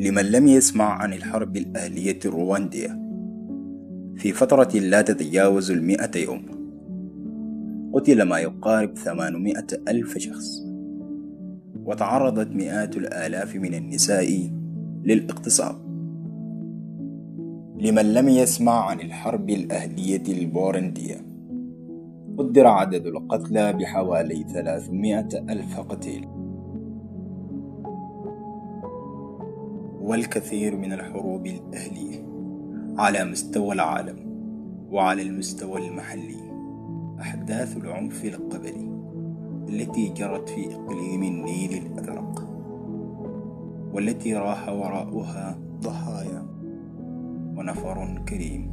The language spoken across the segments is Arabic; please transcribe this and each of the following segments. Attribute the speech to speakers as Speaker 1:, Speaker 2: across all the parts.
Speaker 1: لمن لم يسمع عن الحرب الأهلية الرواندية في فترة لا تتجاوز المئة يوم. قتل ما يقارب ثمانمائة ألف شخص. وتعرضت مئات الآلاف من النساء للاغتصاب. لمن لم يسمع عن الحرب الأهلية البورندية قدر عدد القتلى بحوالي ثلاثمائة ألف قتيل. والكثير من الحروب الأهلية على مستوى العالم وعلى المستوى المحلي. أحداث العنف القبلي التي جرت في إقليم النيل الأزرق والتي راح وراءها ضحايا ونفر كريم.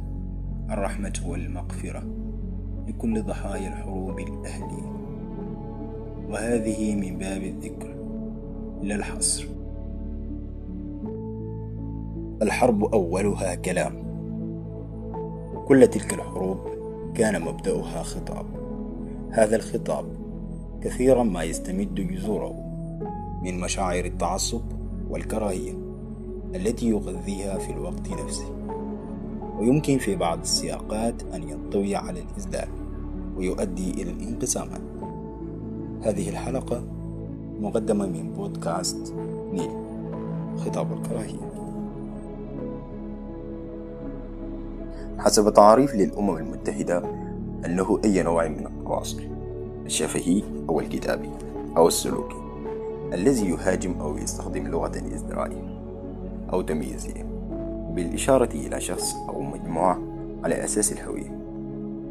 Speaker 1: الرحمة والمغفرة لكل ضحايا الحروب الأهلية. وهذه من باب الذكر لا الحصر. الحرب أولها كلام. كل تلك الحروب كان مبدأها خطاب. هذا الخطاب كثيرا ما يستمد جذوره من مشاعر التعصب والكراهية التي يغذيها في الوقت نفسه. ويمكن في بعض السياقات أن ينطوي على الإزدال ويؤدي إلى الانقسامات. هذه الحلقة مقدمة من بودكاست نيل خطاب الكراهية. حسب تعريف للأمم المتحدة أنه أي نوع من التواصل الشفهي أو الكتابي أو السلوكي الذي يهاجم أو يستخدم لغة ازدرائية أو تمييزية بالإشارة إلى شخص أو مجموعة على أساس الهوية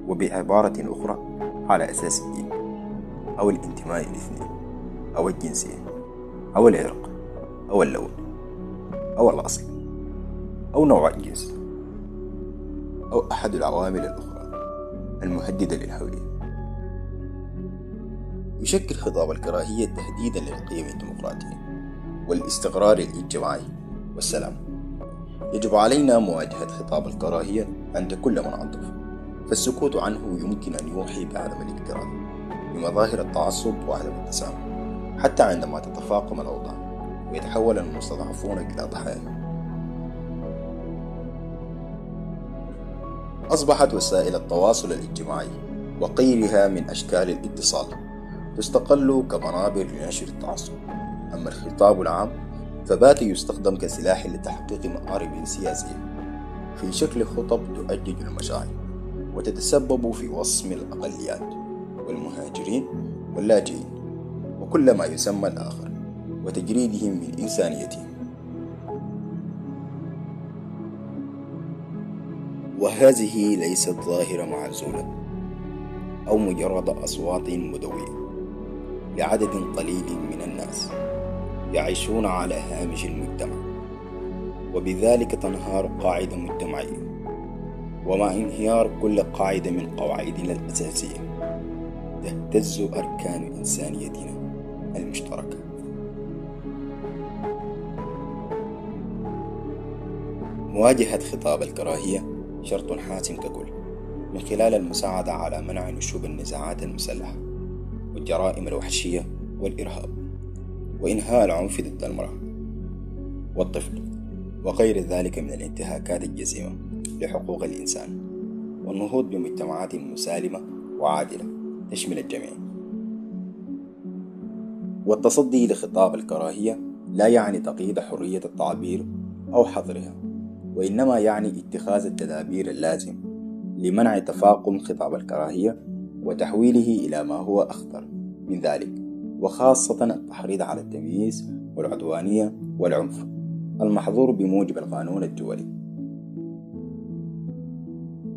Speaker 1: وبعبارة أخرى على أساس الدين أو الانتماء الاثنين أو الجنسية أو العرق أو اللون أو الأصل أو نوع الجنس. أو أحد العوامل الأخرى المهددة للهوية يشكل خطاب الكراهية تهديدا للقيم الديمقراطية والاستقرار الإجتماعي والسلام. يجب علينا مواجهة خطاب الكراهية عند كل منعطف فالسكوت عنه يمكن أن يوحي بعدم الاكتراث بمظاهر التعصب وعدم التسامح حتى عندما تتفاقم الأوضاع ويتحول المستضعفون إلى ضحايا. أصبحت وسائل التواصل الاجتماعي وغيرها من أشكال الاتصال تستقل كمنابر لنشر التعصب أما الخطاب العام فبات يستخدم كسلاح لتحقيق مآرب سياسية. في شكل خطب تؤجج المشاعر وتتسبب في وصم الأقليات والمهاجرين واللاجئين وكل ما يسمى الآخر وتجريدهم من إنسانيتهم وهذه ليست ظاهرة معزولة أو مجرد أصوات مدوية لعدد قليل من الناس يعيشون على هامش المجتمع وبذلك تنهار قاعدة مجتمعية ومع انهيار كل قاعدة من قواعدنا الأساسية تهتز أركان إنسانيتنا المشتركة. مواجهة خطاب الكراهية شرط حاسم ككل من خلال المساعدة على منع نشوب النزاعات المسلحة والجرائم الوحشية والإرهاب وإنهاء العنف ضد المرأة والطفل وغير ذلك من الانتهاكات الجسيمة لحقوق الإنسان والنهوض بمجتمعات مسالمة وعادلة تشمل الجميع. والتصدي لخطاب الكراهية لا يعني تقييد حرية التعبير أو حظرها. وإنما يعني اتخاذ التدابير اللازم لمنع تفاقم خطاب الكراهية وتحويله إلى ما هو أخطر من ذلك وخاصة التحريض على التمييز والعدوانية والعنف المحظور بموجب القانون الدولي.